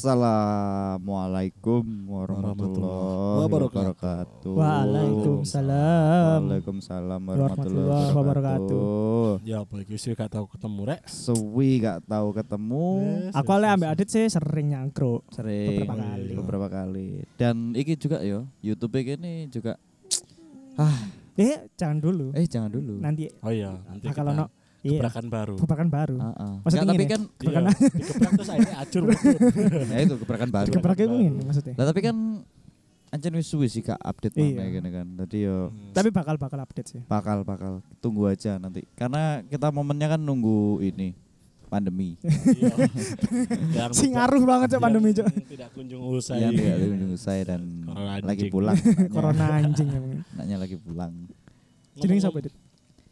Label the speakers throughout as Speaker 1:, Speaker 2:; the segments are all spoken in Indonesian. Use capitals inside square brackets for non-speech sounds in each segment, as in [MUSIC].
Speaker 1: Assalamualaikum warahmatullahi wabarakatuh.
Speaker 2: Waalaikumsalam.
Speaker 1: Waalaikumsalam
Speaker 2: Warahmatullahi wabarakatuh.
Speaker 3: Ya apa iki sih gak tau ketemu rek.
Speaker 1: Suwi gak tahu ketemu
Speaker 3: Yes,
Speaker 2: Aku oleh ambek Adit sih sering nyangkruk.
Speaker 1: sering
Speaker 2: Beberapa kali.
Speaker 1: beberapa kali. Dan iki juga yo YouTube ini juga [TSK] ah
Speaker 2: Eh, jangan dulu.
Speaker 1: eh jangan dulu.
Speaker 2: Nanti
Speaker 3: Oh iya, nanti
Speaker 2: bakal ono iya,
Speaker 3: gebrakan baru.
Speaker 2: gebrakan baru.
Speaker 1: Ah, ah.
Speaker 2: Maksudnya
Speaker 1: Nggak, tapi kan
Speaker 3: Iya, [LAUGHS] digebrak terus akhirnya acur. [LAUGHS]
Speaker 1: ya itu gebrakan baru.
Speaker 2: Gebraknya ku ngene maksudnya.
Speaker 1: Lah tapi kan ancen wis suwi sih kak update
Speaker 2: Iya.
Speaker 1: mana gini kan. Tadi yo
Speaker 3: Hmm.
Speaker 2: Tapi bakal bakal update sih.
Speaker 1: bakal bakal tunggu aja nanti. Karena kita momennya kan nunggu ini pandemi.
Speaker 3: Iya. [LAUGHS] Yang
Speaker 2: Si
Speaker 3: tidak-
Speaker 2: ngaruh banget cok pandemi cok.
Speaker 3: Tidak kunjung usai.
Speaker 1: Tidak kunjung saya dan
Speaker 3: Corona
Speaker 1: lagi pulang.
Speaker 2: Corona anjing emang.
Speaker 1: Anaknya lagi pulang.
Speaker 2: Jenenge sapa Adit?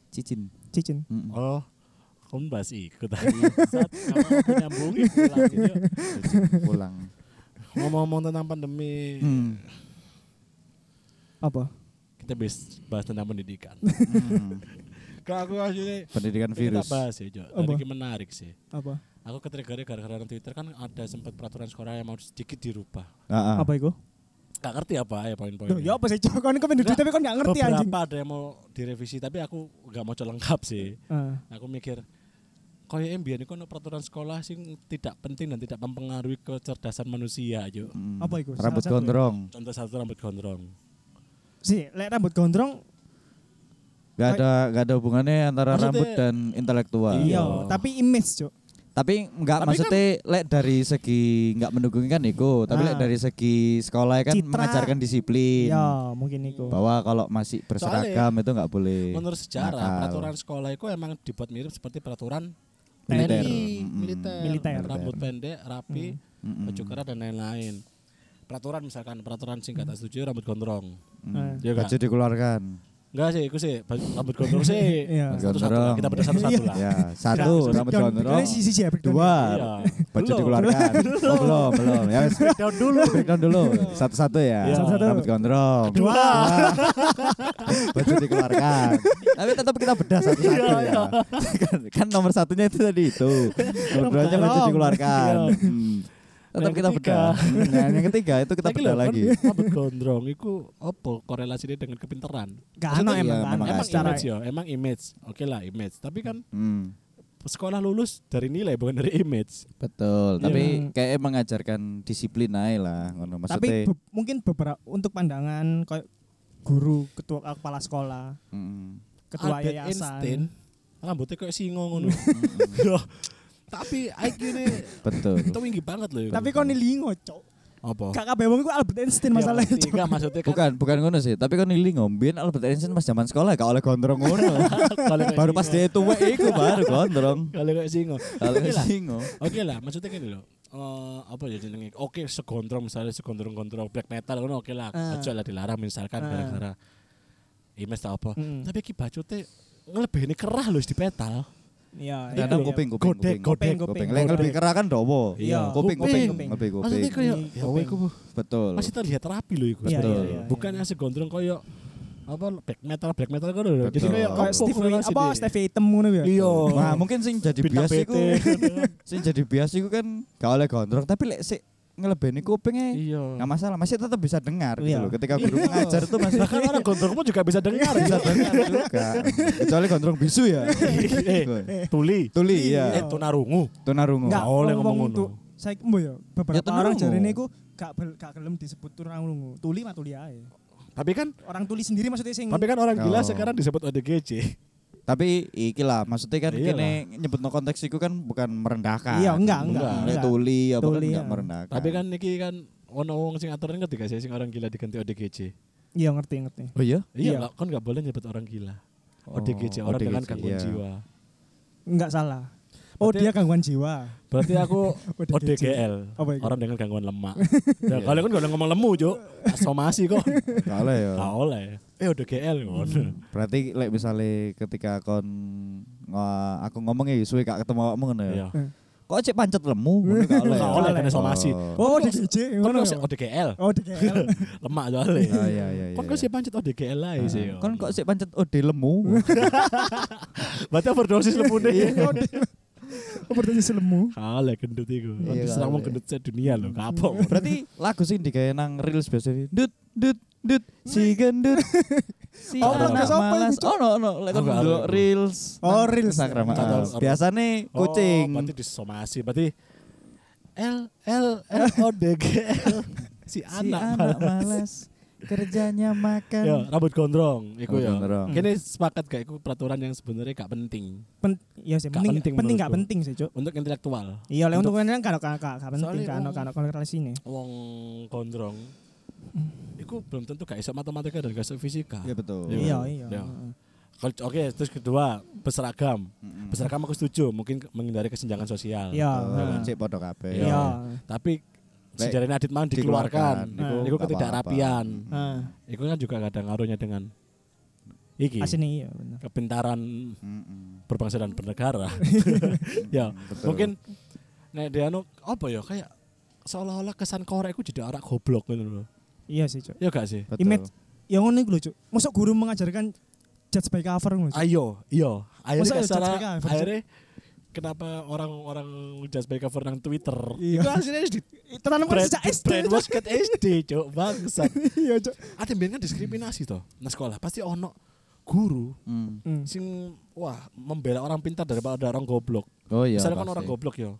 Speaker 1: Cicin.
Speaker 2: Cicin.
Speaker 1: Mm-mm.
Speaker 3: Oh, kamu bahas ikut tadi. Saat kamu nyambungin pulang. [LAUGHS]
Speaker 1: Cicin pulang.
Speaker 3: Ngomong-ngomong tentang pandemi,
Speaker 1: Hmm.
Speaker 2: Apa?
Speaker 3: kita bis bahas tentang pendidikan.
Speaker 1: Hmm. [LAUGHS]
Speaker 3: Kak aku aslinya
Speaker 1: Pendidikan
Speaker 3: kita
Speaker 1: virus.
Speaker 3: bahas ya, Jo.
Speaker 2: Apa?
Speaker 3: Tadi menarik sih.
Speaker 2: Apa?
Speaker 3: Aku ketriggernya gara-gara Twitter kan ada sempat peraturan sekolah yang mau sedikit dirubah.
Speaker 1: Ah, ah.
Speaker 2: Apa iku?
Speaker 3: Gak ngerti apa ya poin-poinnya.
Speaker 2: Duh, ya apa sih cok? Kon iku pengen
Speaker 3: Nggak,
Speaker 2: tapi kon gak ngerti
Speaker 3: Beberapa
Speaker 2: anjing.
Speaker 3: ada yang mau direvisi tapi aku gak mau lengkap sih.
Speaker 2: Ah.
Speaker 3: Aku mikir Kaya mbiyen iku ono peraturan sekolah sing tidak penting dan tidak mempengaruhi kecerdasan manusia, Jo.
Speaker 1: Hmm.
Speaker 2: Apa iku?
Speaker 1: Rambut
Speaker 2: Salah satu ya?
Speaker 1: gondrong.
Speaker 3: Contoh satu rambut gondrong.
Speaker 2: Si, lek rambut gondrong
Speaker 1: Gak ada gak ada hubungannya antara
Speaker 3: Maksudnya-
Speaker 1: rambut dan intelektual.
Speaker 3: Iya.
Speaker 2: tapi image cok.
Speaker 1: Tapi enggak
Speaker 3: Tapi
Speaker 1: maksudnya lek dari segi enggak mendukung kan iku, tapi lek
Speaker 2: Ah.
Speaker 1: dari segi sekolah kan
Speaker 2: Citra.
Speaker 1: mengajarkan disiplin.
Speaker 2: Ya, mungkin iku.
Speaker 1: Bahwa kalau masih berseragam itu enggak boleh.
Speaker 3: Menurut sejarah,
Speaker 1: nakal.
Speaker 3: peraturan sekolah itu emang dibuat mirip seperti peraturan
Speaker 1: Militer.
Speaker 3: TNI, militer,
Speaker 2: Militer.
Speaker 3: rambut pendek, rapi,
Speaker 1: Mm-mm.
Speaker 3: baju kerah dan lain-lain. Peraturan misalkan peraturan sing gak tak setuju rambut gondrong.
Speaker 1: Hmm.
Speaker 3: Iya
Speaker 1: Baju dikeluarkan.
Speaker 3: Enggak sih, itu sih rambut gondrong sih. [LAUGHS]
Speaker 2: Iya.
Speaker 1: Rambut
Speaker 3: Satu-satu lah, kita beda satu-satu lah.
Speaker 1: Ya, satu rambut gondrong.
Speaker 2: Ya.
Speaker 1: Dua
Speaker 3: Iya.
Speaker 1: baju
Speaker 3: Belum.
Speaker 1: dikeluarkan. [LAUGHS] Oh, belum, belum. Ya wes, [LAUGHS]
Speaker 3: Breakdown dulu.
Speaker 1: breakdown dulu. Satu-satu ya.
Speaker 3: Iya.
Speaker 2: Satu-satu.
Speaker 1: Rambut gondrong.
Speaker 3: Dua.
Speaker 1: baju dikeluarkan. Tapi tetap kita bedah satu-satu ya. kan, nomor satunya itu tadi itu. Nomor duanya baju dikeluarkan. Hmm. Tetap
Speaker 3: Yang
Speaker 1: kita
Speaker 3: ketiga.
Speaker 1: bedah. Hmm, [LAUGHS] Yang, ketiga itu kita
Speaker 3: Saiki
Speaker 1: bedah
Speaker 3: kan
Speaker 1: lagi.
Speaker 3: Rambut [LAUGHS] gondrong itu apa korelasinya dengan kepinteran?
Speaker 2: Gak ono
Speaker 1: iya,
Speaker 2: emang kan.
Speaker 3: Emang
Speaker 2: Secara
Speaker 3: image ya, emang image. Oke lah image. Tapi kan
Speaker 1: Hmm.
Speaker 3: sekolah lulus dari nilai bukan dari image.
Speaker 1: Betul,
Speaker 3: Iya.
Speaker 1: tapi kayak mengajarkan disiplin aja lah, ngono
Speaker 2: tapi
Speaker 1: maksudnya.
Speaker 2: be- mungkin beberapa untuk pandangan kayak guru, ketua eh, kepala sekolah,
Speaker 1: Mm,
Speaker 2: ketua
Speaker 3: Albert Einstein
Speaker 2: yayasan.
Speaker 3: rambutnya kayak singo ngono. [LAUGHS] Tapi IQ ini
Speaker 1: betul.
Speaker 3: tinggi banget loh.
Speaker 2: Tapi kau nilingo, cok.
Speaker 3: apa?
Speaker 2: Gak kabeh wong iku Albert Einstein
Speaker 3: Ya,
Speaker 2: masalahnya.
Speaker 3: Enggak maksudnya kan
Speaker 1: Bukan, bukan ngono sih, tapi kan ini ngombien Albert Einstein pas zaman sekolah gak oleh gondrong ngono. [LAUGHS]
Speaker 3: kayak
Speaker 1: baru pas dia tua iku baru gondrong.
Speaker 3: kalau kayak singo.
Speaker 1: Kalau
Speaker 3: lah.
Speaker 1: singo.
Speaker 3: Oke lah, maksudnya gini loh. Eh, apa ya jenenge? Oke, segondrong misalnya segondrong-gondrong black metal ngono oke lah.
Speaker 2: Ah.
Speaker 3: Ojo lah dilarang misalkan
Speaker 2: Ah.
Speaker 3: gara-gara image apa.
Speaker 2: Mm.
Speaker 3: Tapi ki bacute ngelebihne kerah loh di petal.
Speaker 2: Iya,
Speaker 1: Dan
Speaker 2: iya.
Speaker 1: kuping, kuping, kuping,
Speaker 2: godek,
Speaker 1: kuping.
Speaker 2: kuping.
Speaker 1: Lek lebih kerah kan dowo.
Speaker 3: Iya.
Speaker 1: kuping, kuping,
Speaker 2: Kuping.
Speaker 1: lebih kuping.
Speaker 3: Maksudnya kayak
Speaker 2: Kuping.
Speaker 3: ya iku
Speaker 1: Betul.
Speaker 3: masih terlihat rapi loh iku.
Speaker 2: Iya,
Speaker 1: Betul.
Speaker 2: iya, iya,
Speaker 3: Bukan yang segondrong koyo apa black metal black metal kan loh. Jadi kayak
Speaker 2: Kayak
Speaker 3: apa
Speaker 2: Steve apa? Steve Item ngono ya.
Speaker 3: Iya.
Speaker 1: Nah, mungkin sing jadi bias iku, [LAUGHS] sing jadi bias iku kan gak oleh gondrong, tapi lek sik ngelebeni kupingnya
Speaker 3: Iya.
Speaker 1: nggak masalah, masih tetap bisa dengar gitu
Speaker 2: Iya.
Speaker 1: loh. Ketika guru mengajar itu masih
Speaker 3: Bahkan orang gondrong pun juga bisa dengar
Speaker 1: bisa dengar juga. Kecuali gondrong bisu ya. [LAUGHS]
Speaker 3: eh, tuli.
Speaker 1: Tuli
Speaker 3: Eh,
Speaker 1: ya.
Speaker 3: tunarungu.
Speaker 1: Tunarungu.
Speaker 2: Enggak
Speaker 3: oleh
Speaker 2: ngomong
Speaker 3: ngono.
Speaker 2: saya mbo ya beberapa
Speaker 1: Ya,
Speaker 2: orang jarene iku gak bel- gak gelem disebut tunarungu. Tuli mah tuli ae.
Speaker 3: Tapi kan
Speaker 2: Orang tuli sendiri maksudnya sing
Speaker 3: tapi kan orang
Speaker 1: Oh.
Speaker 3: gila sekarang disebut ODGJ.
Speaker 1: Tapi iki lah, maksudnya kan
Speaker 3: Iya
Speaker 1: kene nyebut no konteks itu kan bukan merendahkan.
Speaker 2: Iya, enggak, enggak,
Speaker 1: Lek
Speaker 2: enggak.
Speaker 1: tuli apa kan
Speaker 2: Tuli,
Speaker 1: enggak
Speaker 2: ya.
Speaker 1: merendahkan.
Speaker 3: Tapi kan niki kan ono wong sing aturan ketika saya sing orang gila diganti ODGJ.
Speaker 2: Iya ngerti ngerti.
Speaker 1: Oh iya?
Speaker 3: Iya,
Speaker 2: Iya.
Speaker 3: nggak- kan nggak boleh nyebut orang gila.
Speaker 1: Oh,
Speaker 3: ODGJ orang dengan
Speaker 1: ODGJ,
Speaker 3: gangguan
Speaker 1: iya.
Speaker 3: jiwa.
Speaker 2: Enggak salah. Oh
Speaker 3: Berarti-
Speaker 2: dia gangguan jiwa.
Speaker 3: Berarti aku. [LAUGHS] ODGL.
Speaker 2: Apa itu?
Speaker 3: Orang dengan gangguan lemak. [LAUGHS] Ya kalian kan gak boleh ngomong lemu, Cuk. [LAUGHS] Asomasi kok.
Speaker 1: Gak oleh ya.
Speaker 3: Gak oleh. Eh ODGL ngono.
Speaker 1: Berarti lek misalnya ketika kon ngo- aku ngomongnya suwe gak ketemu awakmu ngono ya.
Speaker 3: Iya.
Speaker 1: Kok cek pancet lemu ngono gak oleh.
Speaker 3: Gak
Speaker 1: ya?
Speaker 3: oleh kena somasi.
Speaker 1: Oh.
Speaker 2: Oh DGJ ngono.
Speaker 3: kok
Speaker 2: ya?
Speaker 3: sih ODGL.
Speaker 2: Oh. [LAUGHS]
Speaker 3: Lemak soalnya.
Speaker 1: Oh iya iya iya.
Speaker 3: Kan kok sih pancet ODGL aja sih.
Speaker 1: Ah, Kon kok sik pancet ode lemu. [LAUGHS]
Speaker 3: Berarti overdosis lemune.
Speaker 1: Iya. [LAUGHS]
Speaker 2: Opportunity lemu.
Speaker 3: Kalah gendut iku.
Speaker 1: Iya,
Speaker 3: Wis serang wong gendut sedunia lho, kapok.
Speaker 1: Berarti lagu sing digawe nang reels biasa dut dut dut si gendut si [LAUGHS]
Speaker 2: Oh,
Speaker 1: anak malas oh no no lek kon
Speaker 3: Aku nggak
Speaker 1: ndelok
Speaker 3: tahu.
Speaker 1: reels
Speaker 2: Oh, reels.
Speaker 1: Instagram ah.
Speaker 3: tahu apa.
Speaker 1: biasane kucing
Speaker 3: Oh, berarti disomasi. Berarti L L L O D G L si
Speaker 1: si
Speaker 3: anak.
Speaker 1: anak
Speaker 3: malas.
Speaker 1: kerjanya makan
Speaker 3: Ya, rambut gondrong iku ya. Kini sepakat gak iku peraturan yang sebenarnya gak penting
Speaker 2: Pen iya sih
Speaker 3: Gak
Speaker 2: penting
Speaker 3: penting
Speaker 2: penting gak penting sih, Cuk.
Speaker 3: untuk intelektual.
Speaker 2: Iya, lek
Speaker 3: Untuk-
Speaker 2: untuk kan gak gak gak penting kan kan korelasi ini.
Speaker 3: Wong gondrong iku belum tentu gak iso matematika dan gak iso fisika.
Speaker 1: ya betul
Speaker 3: Iya.
Speaker 2: Iya, iya.
Speaker 3: Iya. Kalau- Oke, terus kedua berseragam.
Speaker 1: Mm-mm.
Speaker 3: Berseragam aku setuju, mungkin menghindari kesenjangan sosial.
Speaker 2: Iya.
Speaker 1: Cek podo kabeh
Speaker 2: Iya.
Speaker 3: Tapi
Speaker 1: Lek,
Speaker 3: sejarahnya Adit Mang
Speaker 1: dikeluarkan.
Speaker 3: dikeluarkan.
Speaker 2: Nah.
Speaker 3: Iku
Speaker 1: Gak
Speaker 3: ketidakrapian.
Speaker 2: Heeh.
Speaker 3: Iku kan juga gak ada ngaruhnya dengan iki
Speaker 2: Asini iya benar.
Speaker 3: kepintaran
Speaker 1: Mm-mm.
Speaker 3: berbangsa dan bernegara. [LAUGHS] ya,
Speaker 1: Betul.
Speaker 3: mungkin nek dia anu apa ya kayak seolah-olah kesan korek iku jadi arak goblok gitu loh.
Speaker 2: Iya sih, Cuk.
Speaker 3: Ya gak sih?
Speaker 1: Betul.
Speaker 2: Image yang ngono iku lho, Cuk. Masuk guru mengajarkan judge by cover ngono. Cuk.
Speaker 3: Ayo, iya.
Speaker 2: Judge
Speaker 3: salah,
Speaker 2: by cover, Cuk?
Speaker 3: akhirnya kenapa orang-orang just by cover nang Twitter
Speaker 2: Iya.
Speaker 3: itu hasilnya di
Speaker 2: Tenan kan
Speaker 3: brand,
Speaker 2: sejak SD. Cuk.
Speaker 3: brainwash ket SD cok bangsat [LAUGHS]
Speaker 2: Iya, Cuk.
Speaker 3: ada yang kan diskriminasi toh nah sekolah pasti ono guru
Speaker 1: Mm.
Speaker 2: Hmm.
Speaker 3: sing wah membela orang pintar daripada orang goblok
Speaker 1: oh iya
Speaker 3: misalnya kan orang goblok ya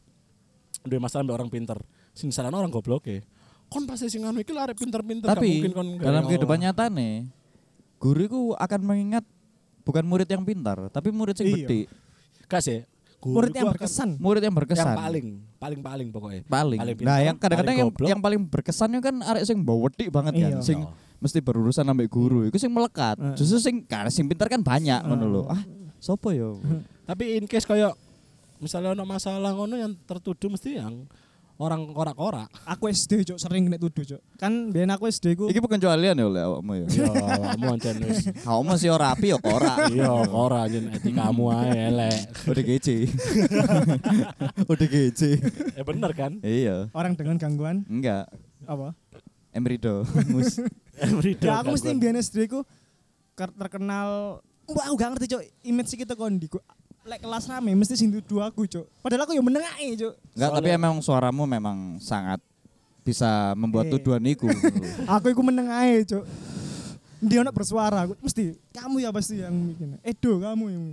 Speaker 3: udah masalah orang pintar sing misalnya orang goblok ya kon pasti sing anu iki arek pinter-pinter
Speaker 1: tapi
Speaker 3: mungkin kon
Speaker 1: dalam kehidupan nyata nih guru itu akan mengingat bukan murid yang pintar tapi murid yang
Speaker 2: Iya.
Speaker 1: bedi
Speaker 3: gak sih guru
Speaker 2: Murid yang
Speaker 3: akan-
Speaker 2: berkesan.
Speaker 1: murid yang berkesan
Speaker 3: yang paling paling paling pokoknya
Speaker 1: paling.
Speaker 3: paling pintar,
Speaker 1: nah yang kadang-kadang
Speaker 3: paling
Speaker 1: yang, yang paling berkesannya kan arek sing bawa wedik banget kan
Speaker 2: Iya.
Speaker 1: sing mesti berurusan sampai guru itu sing melekat
Speaker 2: Heeh.
Speaker 1: justru sing karena sing pintar kan banyak ngono lho
Speaker 2: Heeh.
Speaker 1: ah sopo yo
Speaker 3: tapi in case kayak misalnya ono masalah ngono yang tertuduh mesti yang orang korak-korak.
Speaker 2: Aku SD, Cuk, sering kena tuduh, Cuk. Kan biyen aku SD ku
Speaker 1: iki pengecualian ya oleh awakmu ya?
Speaker 3: Ya kamu ancen wis. [LAUGHS]
Speaker 1: Kamu masih ora rapi ya ora
Speaker 3: iya korak aja etikamu ae elek.
Speaker 1: Udah gece [LAUGHS] udah gece
Speaker 3: ya bener kan?
Speaker 1: Iya.
Speaker 2: Orang dengan gangguan?
Speaker 1: Enggak.
Speaker 2: Apa?
Speaker 1: emrido [LAUGHS] mus.
Speaker 3: Everyday
Speaker 2: Ya aku mesti biyen SD ku ker- terkenal Wah, aku gak ngerti, Cuk. Image kita kondi. Lek kelas rame mesti sing dudu aku, Cuk. Padahal aku ya meneng ae, Cuk.
Speaker 1: enggak tapi emang suaramu memang sangat bisa membuat
Speaker 2: Eh.
Speaker 1: tuduhan iku [LAUGHS]
Speaker 2: Aku iku meneng ae, Cuk. Dia nak bersuara, aku mesti kamu ya pasti yang bikin. Edo kamu yang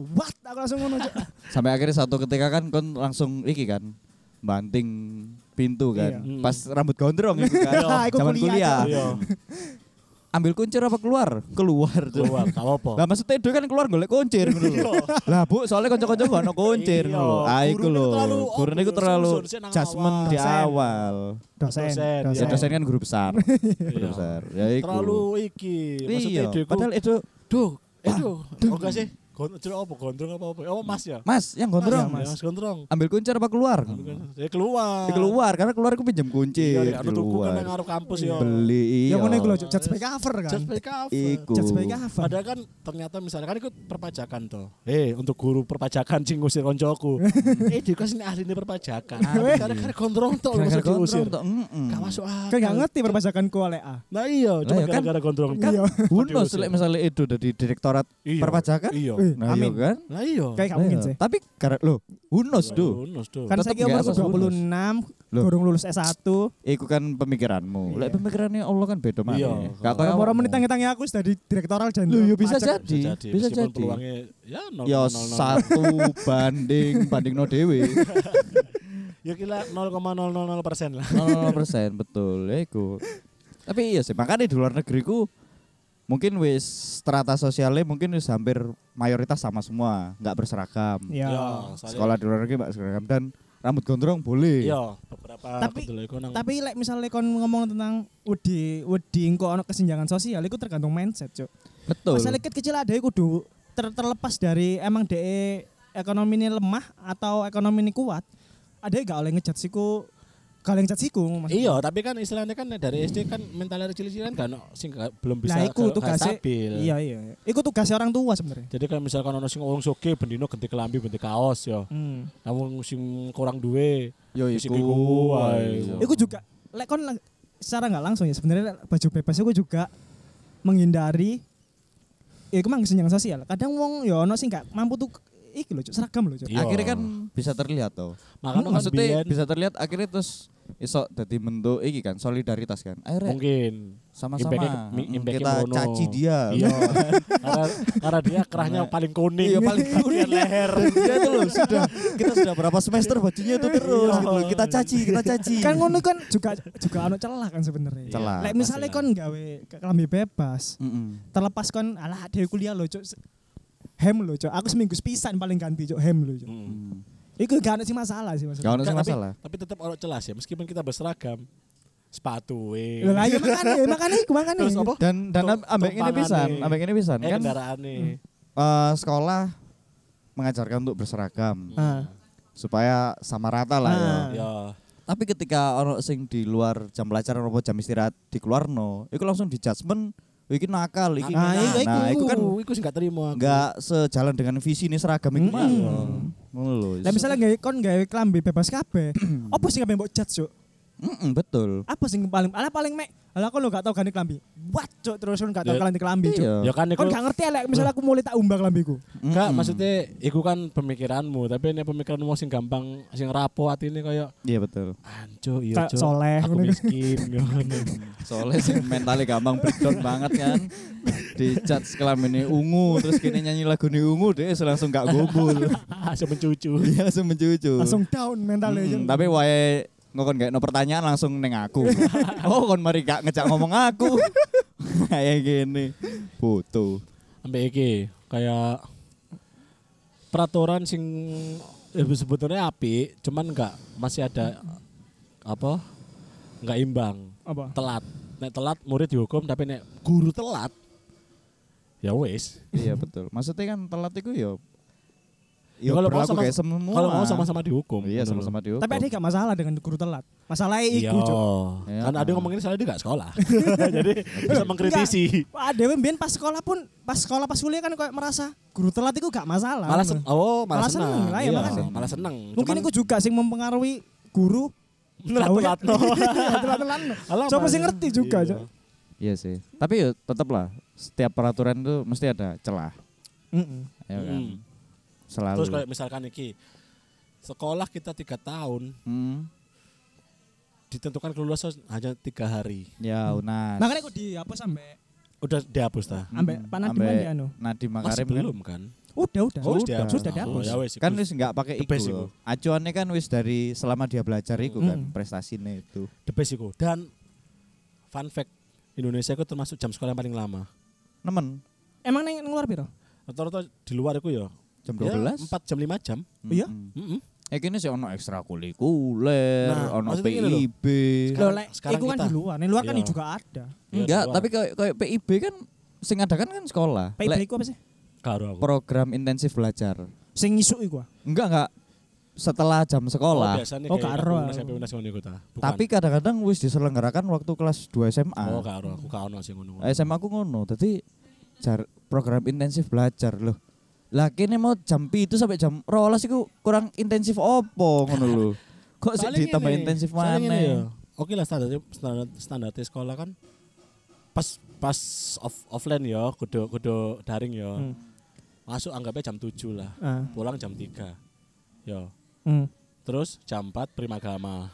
Speaker 2: What? Aku langsung ngono, Cuk. [LAUGHS]
Speaker 1: sampai akhirnya satu ketika kan kon langsung iki kan banting pintu kan
Speaker 2: Iya.
Speaker 1: pas rambut gondrong itu kan [LAUGHS]
Speaker 2: Iya,
Speaker 1: zaman
Speaker 2: kuliah,
Speaker 1: ambil kuncir apa keluar? Keluar.
Speaker 3: Keluar gak apa
Speaker 1: lah maksudnya itu kan keluar golek kuncir lho. lah bu soalnya konco-konco gak ono kuncir
Speaker 3: Iya,
Speaker 1: lho. Ah iku lho.
Speaker 3: obvious,
Speaker 1: terlalu
Speaker 3: nang
Speaker 1: judgement
Speaker 3: awal.
Speaker 1: di
Speaker 2: Dosen.
Speaker 1: awal.
Speaker 2: Dosen.
Speaker 3: Dosen,
Speaker 1: ya dosen kan guru besar. [LAUGHS] Guru
Speaker 3: Iya.
Speaker 1: besar. Ya iku.
Speaker 3: Terlalu iki maksudnya
Speaker 1: iya. padahal itu
Speaker 3: duh itu oh enggak sih Gondrong apa gondrong apa apa oh mas ya
Speaker 1: mas yang gondrong
Speaker 3: mas, ya, mas gondrong
Speaker 1: ambil kuncir apa keluar
Speaker 3: ya keluar
Speaker 1: Ya, keluar karena keluar aku pinjam kunci
Speaker 3: iya anu tuku kan nang arep kampus ya
Speaker 1: beli
Speaker 2: Ya
Speaker 1: iya
Speaker 2: ngono iku lho, Cuk. Judge by cover kan.
Speaker 3: just by cover
Speaker 1: Iku.
Speaker 2: Cover.
Speaker 3: Padahal kan ternyata misalnya kan ikut perpajakan toh. Eh untuk guru perpajakan sing ngusir koncoku. [LAUGHS] eh dia kan ini ahli ini perpajakan.
Speaker 1: Ahli.
Speaker 3: Karena gondrong lho
Speaker 1: Gara-gara
Speaker 3: mesti diusir. Gak masuk akal.
Speaker 2: Kan gak ngerti perpajakan ku oleh A.
Speaker 3: Nah iya, cuma
Speaker 1: kan-
Speaker 3: gara-gara gondrong
Speaker 1: kan
Speaker 2: Iya.
Speaker 1: Lek misalnya itu dari direktorat
Speaker 3: Iya.
Speaker 1: perpajakan
Speaker 3: Iya.
Speaker 1: Nah iya
Speaker 2: amin.
Speaker 1: kan
Speaker 3: Lah iya.
Speaker 2: Kayak gak mungkin
Speaker 1: iya.
Speaker 2: sih.
Speaker 1: tapi karena lo Hunus tuh
Speaker 3: Bonus tuh.
Speaker 2: Kan
Speaker 1: Tetep
Speaker 2: saya
Speaker 1: nggak
Speaker 2: umur
Speaker 1: asas
Speaker 2: 26,
Speaker 1: Loh.
Speaker 2: gorong lulus S1.
Speaker 1: Iku kan pemikiranmu. Lek
Speaker 2: Iya.
Speaker 1: pemikirannya Allah kan beda mana.
Speaker 3: Iya.
Speaker 1: Gak kayak
Speaker 2: Orang menit tangi-tangi aku sudah di direktoral dan
Speaker 1: Loh, ya bisa jadi. Bisa jadi.
Speaker 3: peluangnya ya 0,00.
Speaker 1: Ya satu [LAUGHS] banding banding no dewe.
Speaker 3: Ya kira 0,000 persen lah.
Speaker 1: 0 persen betul. Ya iku. Tapi iya sih makanya di luar negeri ku mungkin wis strata sosialnya mungkin wis hampir mayoritas sama semua, nggak berseragam.
Speaker 2: Ya.
Speaker 3: soalnya-
Speaker 1: Sekolah di luar negeri nggak berseragam dan rambut gondrong boleh.
Speaker 3: Iya, beberapa
Speaker 2: Tapi- Tapi lek misalnya kon ngomong tentang wedi wedi engko ono kesenjangan sosial itu tergantung mindset, Cuk.
Speaker 1: betul.
Speaker 2: Masalah kecil ada kudu ter- terlepas dari emang DE ekonomi ini lemah atau ekonomi ini kuat. Ada gak oleh ngejat siku gak oleh ngejat siku maksudnya.
Speaker 3: Iya, tapi kan istilahnya kan dari SD kan mentalnya cilik-cilik kan gak sing gak- belum bisa
Speaker 2: Nah, iku tugasnya
Speaker 3: stabil.
Speaker 2: Iya, iya. Iku tugasnya orang tua sebenarnya.
Speaker 3: Jadi kan misalkan ono sing wong soge bendino ganti kelambi ganti kaos ya.
Speaker 2: Hmm.
Speaker 3: Namun sing kurang duwe
Speaker 1: Yo iku.
Speaker 3: iku
Speaker 2: juga lek kon secara nggak langsung ya sebenarnya baju bebas itu juga menghindari ya iku mang kesenjangan sosial. Kadang wong ya ono sing gak mampu tuh iki lho, seragam lho, Cuk.
Speaker 3: Iya.
Speaker 1: Akhirnya kan bisa terlihat toh.
Speaker 3: Makanya kan
Speaker 1: Maksudnya
Speaker 3: biyen
Speaker 1: bisa terlihat akhirnya terus iso dadi bentuk iki kan solidaritas kan. Akhirnya
Speaker 3: mungkin
Speaker 1: sama-sama mm,
Speaker 3: impact-nya
Speaker 1: kita
Speaker 3: merono.
Speaker 1: caci dia.
Speaker 3: Iya. [LAUGHS] karena, karena dia kerahnya paling kuning.
Speaker 1: Iya paling [LAUGHS] kuning
Speaker 3: leher.
Speaker 1: Dia itu loh sudah kita sudah berapa semester bajunya itu terus gitu loh. Kita caci, kita caci.
Speaker 2: Kan ngono kan juga juga ono celah kan sebenarnya.
Speaker 1: Celah,
Speaker 2: Lek misalnya kon gawe kelambi bebas,
Speaker 1: Mm-mm.
Speaker 2: terlepas kon alah dhewe kuliah lho, Cuk. Hem lho, Cuk. Aku seminggu sepisan paling ganti, Cuk, hem lho, Cuk.
Speaker 3: Mm.
Speaker 1: Mm.
Speaker 2: Iku gak ada sih masalah sih maksudnya.
Speaker 1: Gak ada sih
Speaker 3: Enggak, tapi-
Speaker 1: masalah.
Speaker 3: Tapi tetap ono celas ya meskipun kita berseragam sepatu we.
Speaker 2: Lah iya makane, [LAUGHS] makane iku makane.
Speaker 3: Terus apa?
Speaker 1: Dan dan ambek ini pisan,
Speaker 3: nih.
Speaker 1: ambek ini pisan
Speaker 3: Eh
Speaker 1: kan
Speaker 3: kendaraan nih.
Speaker 1: eh, sekolah mengajarkan untuk berseragam
Speaker 2: Ah.
Speaker 1: supaya sama rata lah ya.
Speaker 2: Ah.
Speaker 3: Ya.
Speaker 1: Tapi ketika ono sing di luar jam pelajaran apa jam istirahat dikeluarno, itu langsung di judgement, "Oh, iki nakal, iki
Speaker 2: Nah,
Speaker 1: ngene."
Speaker 2: iya,
Speaker 1: Nah,
Speaker 2: iku.
Speaker 1: itu kan
Speaker 3: iku sih gak terima. aku.
Speaker 1: nggak sejalan dengan visi ini seragam itu
Speaker 2: Mm-mm.
Speaker 1: mah. Ngono lho.
Speaker 2: Lah misalnya gawe kon gawe kelambi bebas kabeh. [CLEARS THROAT] apa sih kabeh mbok judge, Cuk?
Speaker 1: Mm-mm, betul.
Speaker 2: Apa sih yang paling alah paling mek Alah kon lo gak tau ganti kelambi. What, Cuk? Terus kon gak tau
Speaker 3: Ya,
Speaker 2: ganti kelambi, Cuk.
Speaker 1: Iya.
Speaker 3: Ya kan iku
Speaker 2: Kon gak ngerti elek misalnya aku mulai tak umbah kelambiku.
Speaker 3: Enggak,
Speaker 1: Mm-mm.
Speaker 3: maksudnya iku kan pemikiranmu, tapi ini pemikiranmu sing gampang sing rapo atine kayak
Speaker 1: Iya betul.
Speaker 3: anco iya Cuk.
Speaker 2: soleh,
Speaker 3: Aku miskin [LAUGHS] ngono.
Speaker 1: Soalnya sih mentalnya gampang breakdown banget kan. Di chat ini ungu terus kini nyanyi lagu ini ungu deh langsung gak gobul. [LAUGHS]
Speaker 3: Langsung mencucu.
Speaker 1: Dia langsung mencucu.
Speaker 2: Langsung down mentalnya.
Speaker 1: Mm,
Speaker 2: Cuk.
Speaker 1: tapi wae ngokon gak no pertanyaan langsung neng aku. [LAUGHS] oh kon mari gak ngejak ngomong aku. [LAUGHS] Kayak gini. Foto.
Speaker 3: Ambek iki kayak peraturan sing ya sebetulnya api, cuman enggak masih ada apa? Enggak imbang.
Speaker 2: apa?
Speaker 3: Telat. Nek telat murid dihukum, tapi nek guru telat ya wis.
Speaker 1: iya betul. Maksudnya kan telat itu ya
Speaker 3: Ya,
Speaker 1: Ya,
Speaker 3: kalau mau sama-
Speaker 1: kayak semua.
Speaker 3: Kalau mau sama-sama dihukum.
Speaker 1: Iya sama-sama dihukum.
Speaker 2: Tapi ada gak masalah dengan guru telat. Masalahnya
Speaker 3: Iya.
Speaker 2: iku, Cuk.
Speaker 1: Iya.
Speaker 3: Kan ada yang ngomongin soalnya dia gak sekolah. [LAUGHS] Jadi bisa mengkritisi.
Speaker 2: Wah, Dewi mbien pas sekolah pun pas sekolah pas kuliah kan kayak merasa guru telat itu gak masalah.
Speaker 3: Malah sen oh, malah,
Speaker 2: Malah
Speaker 3: senang.
Speaker 2: seneng lah, ya
Speaker 3: Iya,
Speaker 2: makanya.
Speaker 3: malah seneng.
Speaker 2: Mungkin
Speaker 3: Cuman
Speaker 2: itu juga sing mempengaruhi guru
Speaker 3: telat-telat no.
Speaker 2: telat-telat. Coba sih ngerti juga,
Speaker 3: Iya.
Speaker 2: Cuk.
Speaker 1: Iya sih. Tapi ya tetap lah setiap peraturan itu mesti ada celah.
Speaker 2: Mm-mm.
Speaker 1: Ya kan?
Speaker 3: Mm.
Speaker 1: Selalu.
Speaker 3: Terus kayak misalkan iki sekolah kita tiga tahun
Speaker 1: Hmm.
Speaker 3: ditentukan kelulusan hanya tiga hari.
Speaker 1: Ya unas.
Speaker 2: Makanya aku dihapus sampai
Speaker 3: Udah dihapus ta?
Speaker 2: ambek
Speaker 1: Mm,
Speaker 2: Pak Nadiem
Speaker 1: ambek
Speaker 2: kan di anu.
Speaker 1: Nadiem
Speaker 3: Masih
Speaker 1: Makarim kan.
Speaker 3: belum kan?
Speaker 2: Udah, udah.
Speaker 3: Oh,
Speaker 2: sudah,
Speaker 3: dihapus.
Speaker 2: sudah
Speaker 3: Oh,
Speaker 2: dihapus.
Speaker 3: ya wes,
Speaker 1: Kan
Speaker 3: iku.
Speaker 1: wis nggak pakai
Speaker 3: iku.
Speaker 1: Acuannya kan wis dari selama dia belajar itu kan
Speaker 2: Hmm.
Speaker 1: prestasinya itu.
Speaker 3: the best iku. Dan fun fact Indonesia itu termasuk jam sekolah yang paling lama.
Speaker 1: Nemen
Speaker 2: Emang neng neng luar piro?
Speaker 3: Rata-rata di luar itu ya.
Speaker 1: Jam
Speaker 3: ya
Speaker 1: 12.
Speaker 3: 4 jam 5 jam.
Speaker 2: Iya?
Speaker 1: Mm-mm.
Speaker 3: Mm-mm.
Speaker 1: Eh kini sih ono ekstrakurikuler,
Speaker 3: Nah,
Speaker 1: ono. PIB.
Speaker 3: Sekarang-
Speaker 2: Loh, lek
Speaker 3: sekarang
Speaker 2: iku kan di luar. Neng luar kan
Speaker 3: Iya.
Speaker 2: juga ada.
Speaker 3: Ya,
Speaker 1: Enggak,
Speaker 3: di luar.
Speaker 1: tapi kayak kayak PIB kan sing ada kan kan sekolah.
Speaker 2: PIB iku apa sih?
Speaker 3: Karo aku.
Speaker 1: program intensif belajar.
Speaker 2: Sing isuk iku. ah.
Speaker 1: Enggak enggak setelah jam
Speaker 3: Oh,
Speaker 1: sekolah.
Speaker 3: biasanya
Speaker 2: Oh, karo.
Speaker 3: SMP Unas ngono iku ta. Bukan.
Speaker 1: Tapi kadang-kadang wis diselenggarakan waktu kelas 2 SMA.
Speaker 3: oh, karo aku karo sing ngono.
Speaker 1: SMA aku ngono. Dadi jar program intensif belajar loh. Lah kene mau jam itu sampai jam rolas iku kurang intensif opo ngono lho. [LAUGHS] Kok sih ditambah intensif mana?
Speaker 3: ya. Oke lah standar standar standar sekolah kan pas pas off, offline ya, kudu kudu daring ya.
Speaker 2: Hmm.
Speaker 3: Masuk anggapnya jam 7 lah.
Speaker 2: Ah.
Speaker 3: Pulang jam 3. Ya.
Speaker 2: Hmm.
Speaker 3: Terus jam 4 primagama.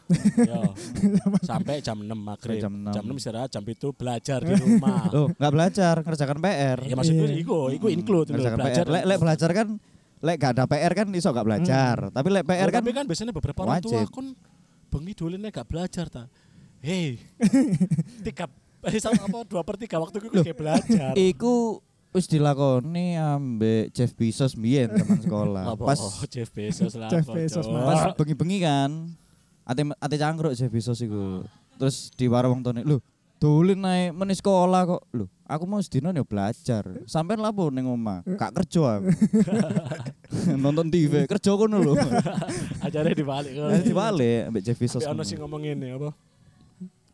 Speaker 3: [LAUGHS] Sampai jam 6 maghrib.
Speaker 1: Sampai jam 6.
Speaker 3: istirahat, jam itu belajar di rumah. [LAUGHS]
Speaker 1: Loh, enggak belajar, ngerjakan PR.
Speaker 3: ya maksudku
Speaker 2: Iya.
Speaker 3: iku, iku include
Speaker 1: ngerjakan
Speaker 3: belajar.
Speaker 1: PR. Lek lek belajar kan lek gak ada PR kan iso gak belajar. Tapi lek PR
Speaker 3: Oh,
Speaker 1: kan
Speaker 3: tapi kan biasanya beberapa orang tua
Speaker 1: wajib.
Speaker 3: kon bengi dolennya gak belajar ta. Hei. [LAUGHS] tiga eh, apa dua per tiga waktu itu kayak belajar.
Speaker 1: iku wis dilakoni ambek Jeff Bezos mbiyen teman sekolah.
Speaker 3: Apa?
Speaker 1: Pas
Speaker 3: oh, Jeff Bezos lah.
Speaker 2: Jeff Bezos,
Speaker 1: pas bengi-bengi kan ate ate cangkruk Jeff Bezos iku. Terus di warung tone, "Lho, dolen naik meni sekolah kok." Lho, aku mau sedino ya belajar. Sampean lapo ning omah? Gak kerja aku. [LAUGHS] Nonton TV, kerja kono lho. [LAUGHS]
Speaker 3: Ajarnya dibalik. [LAUGHS] kan.
Speaker 1: Nanti dibalik ambek Jeff Bezos.
Speaker 3: Tapi ono sing ngomongin ya apa?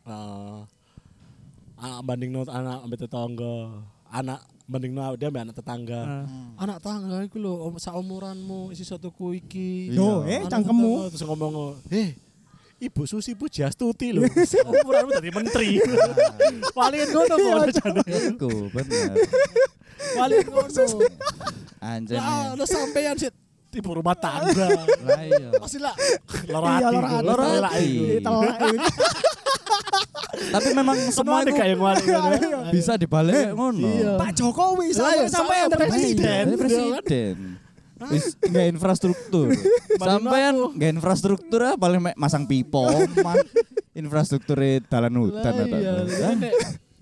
Speaker 3: Eh, anak banding anak ambek tetangga. Anak banding dia ambek anak tetangga.
Speaker 2: Ah.
Speaker 3: Anak tangga iku lho om- saumuranmu isi satu ku iki.
Speaker 2: Yo,
Speaker 1: Iya.
Speaker 2: eh cangkemmu.
Speaker 3: tetangga. Terus ngomong, "Eh, Ibu Susi Pujastuti lho. [LAUGHS] Saumuranmu dari menteri." Paling ngono kok bacane.
Speaker 1: Iku bener.
Speaker 3: Paling ngono.
Speaker 1: Anjir.
Speaker 3: Ya, lo sampean sih ibu rumah tangga.
Speaker 1: Lah iya.
Speaker 3: Pasti lah loro
Speaker 2: Iya,
Speaker 3: ati.
Speaker 2: loro [LAUGHS] ati.
Speaker 3: loro
Speaker 1: Loro
Speaker 3: ati.
Speaker 1: ati.
Speaker 2: Telak iki.
Speaker 1: Tapi memang
Speaker 3: Semua
Speaker 1: itu
Speaker 3: kayak ngono. [LAUGHS]
Speaker 1: bisa dibalik kayak ngono.
Speaker 3: Iya.
Speaker 2: Pak Jokowi
Speaker 3: Lah,
Speaker 2: sampai
Speaker 3: iya,
Speaker 2: sampai yang
Speaker 3: soalnya
Speaker 2: presiden.
Speaker 3: presiden.
Speaker 1: Presiden. Wis nggak infrastruktur. [LAUGHS] Sampean nggak infrastruktur ah, paling masang pipo, [LAUGHS] infrastruktur dalan hutan atau
Speaker 3: iya,
Speaker 1: apa.
Speaker 3: jadi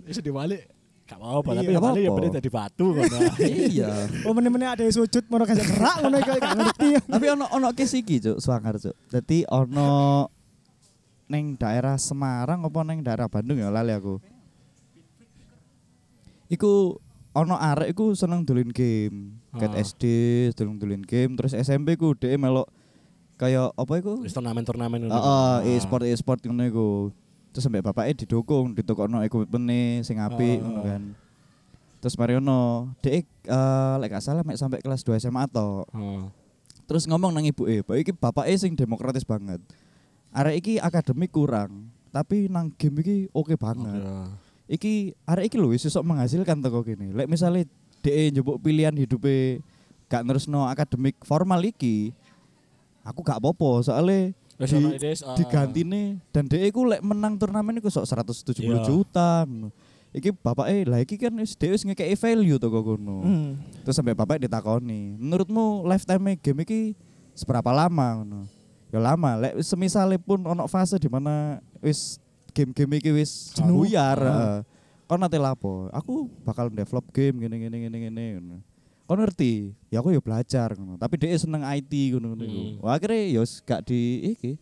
Speaker 3: bisa diwalik gak apa-apa, tapi
Speaker 2: Iya,
Speaker 3: ya ya bener dari batu ngono.
Speaker 1: Iya.
Speaker 2: Oh meneh-meneh ada yang sujud mau kasih gerak ngono iki gak ngerti.
Speaker 1: Tapi ono ono kes iki, Cuk, Swangar, Cuk. Dadi ono neng daerah Semarang apa neng daerah Bandung ya lali aku. Iku ono arek iku seneng dolin game. Kat
Speaker 3: Ah.
Speaker 1: SD seneng dolin game, terus SMP ku dhek melok kayak apa iku?
Speaker 3: Turnamen-turnamen ngono.
Speaker 1: Heeh, e-sport e-sport ngono iku. Terus sampai bapaknya didukung, ditokokno equipment sing apik
Speaker 3: Ah.
Speaker 1: ngono kan. Terus Mariono, dhek eh lek gak salah mek sampai kelas 2 SMA to.
Speaker 3: Heeh.
Speaker 1: Terus ngomong nang ibu eh, iki bapaknya sing demokratis banget. Arek iki akademik kurang, tapi nang game iki oke banget. Iki arek iki lho iso menghasilkan teko kene. Lek misale dhek njupuk pilihan hidupe gak nerusno akademik formal iki, aku gak soalnya
Speaker 3: Wis
Speaker 1: di,
Speaker 3: ah.
Speaker 1: digantine dan dhek iku lek menang turnamen iku sok 170
Speaker 3: Iya.
Speaker 1: juta. Iki bapaknya lah iki kan wis dhewe wis ngekeki value toko kono.
Speaker 2: Hmm.
Speaker 1: Terus sampai bapak ditakoni, menurutmu lifetime game iki seberapa lama ngono? Ya lama, lek wis semisale pun ono fase di mana wis game-game iki wis
Speaker 2: Jenuh.
Speaker 1: buyar,
Speaker 2: Ah.
Speaker 1: heeh. Kon nate lapo? Aku bakal develop game gini gini gini gini ngono. Kon ngerti? Ya aku ya belajar ngono. Tapi dia seneng IT ngono ngono. iku.
Speaker 3: Hmm.
Speaker 1: Wah akhirnya ya wis gak di iki,